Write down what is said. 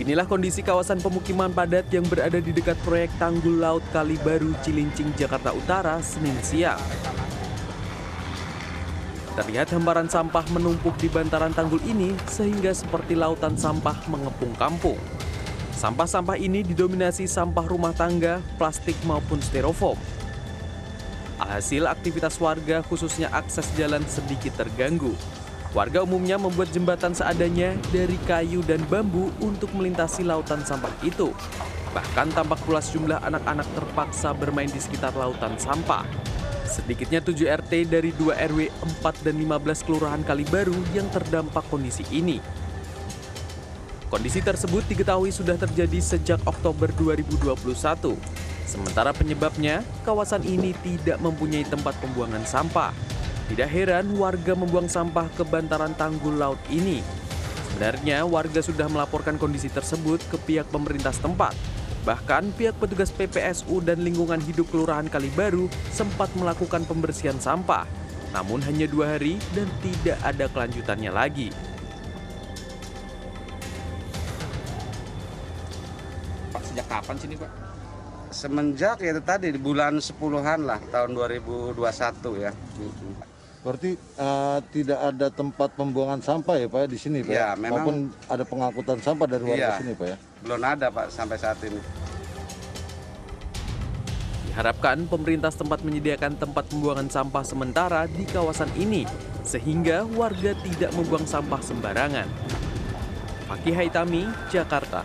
Beginilah kondisi kawasan pemukiman padat yang berada di dekat proyek Tanggul Laut Kali Baru Cilincing, Jakarta Utara, Senin siang. Terlihat hamparan sampah menumpuk di bantaran tanggul ini sehingga seperti lautan sampah mengepung kampung. Sampah-sampah ini didominasi sampah rumah tangga, plastik maupun styrofoam. Alhasil aktivitas warga khususnya akses jalan sedikit terganggu. Warga umumnya membuat jembatan seadanya dari kayu dan bambu untuk melintasi lautan sampah itu. Bahkan tampak pula sejumlah anak-anak terpaksa bermain di sekitar lautan sampah. Sedikitnya 7 RT dari 2 RW 4 dan 15 Kelurahan Kalibaru yang terdampak kondisi ini. Kondisi tersebut diketahui sudah terjadi sejak Oktober 2021. Sementara penyebabnya, kawasan ini tidak mempunyai tempat pembuangan sampah. Tidak heran warga membuang sampah ke bantaran tanggul laut ini. Sebenarnya warga sudah melaporkan kondisi tersebut ke pihak pemerintah setempat. Bahkan pihak petugas PPSU dan lingkungan hidup Kelurahan Kalibaru sempat melakukan pembersihan sampah. Namun hanya dua hari dan tidak ada kelanjutannya lagi. Pak sejak kapan sini Pak? Semenjak ya itu tadi di bulan 10-an lah tahun 2021 ya. Berarti eh, tidak ada tempat pembuangan sampah ya Pak ya, di sini Pak? Ya, memang- Maupun ada pengangkutan sampah dari warga Iya. sini Pak ya? Belum ada Pak sampai saat ini. Diharapkan pemerintah setempat menyediakan tempat pembuangan sampah sementara di kawasan ini sehingga warga tidak membuang sampah sembarangan. Fakih Haitami, Jakarta.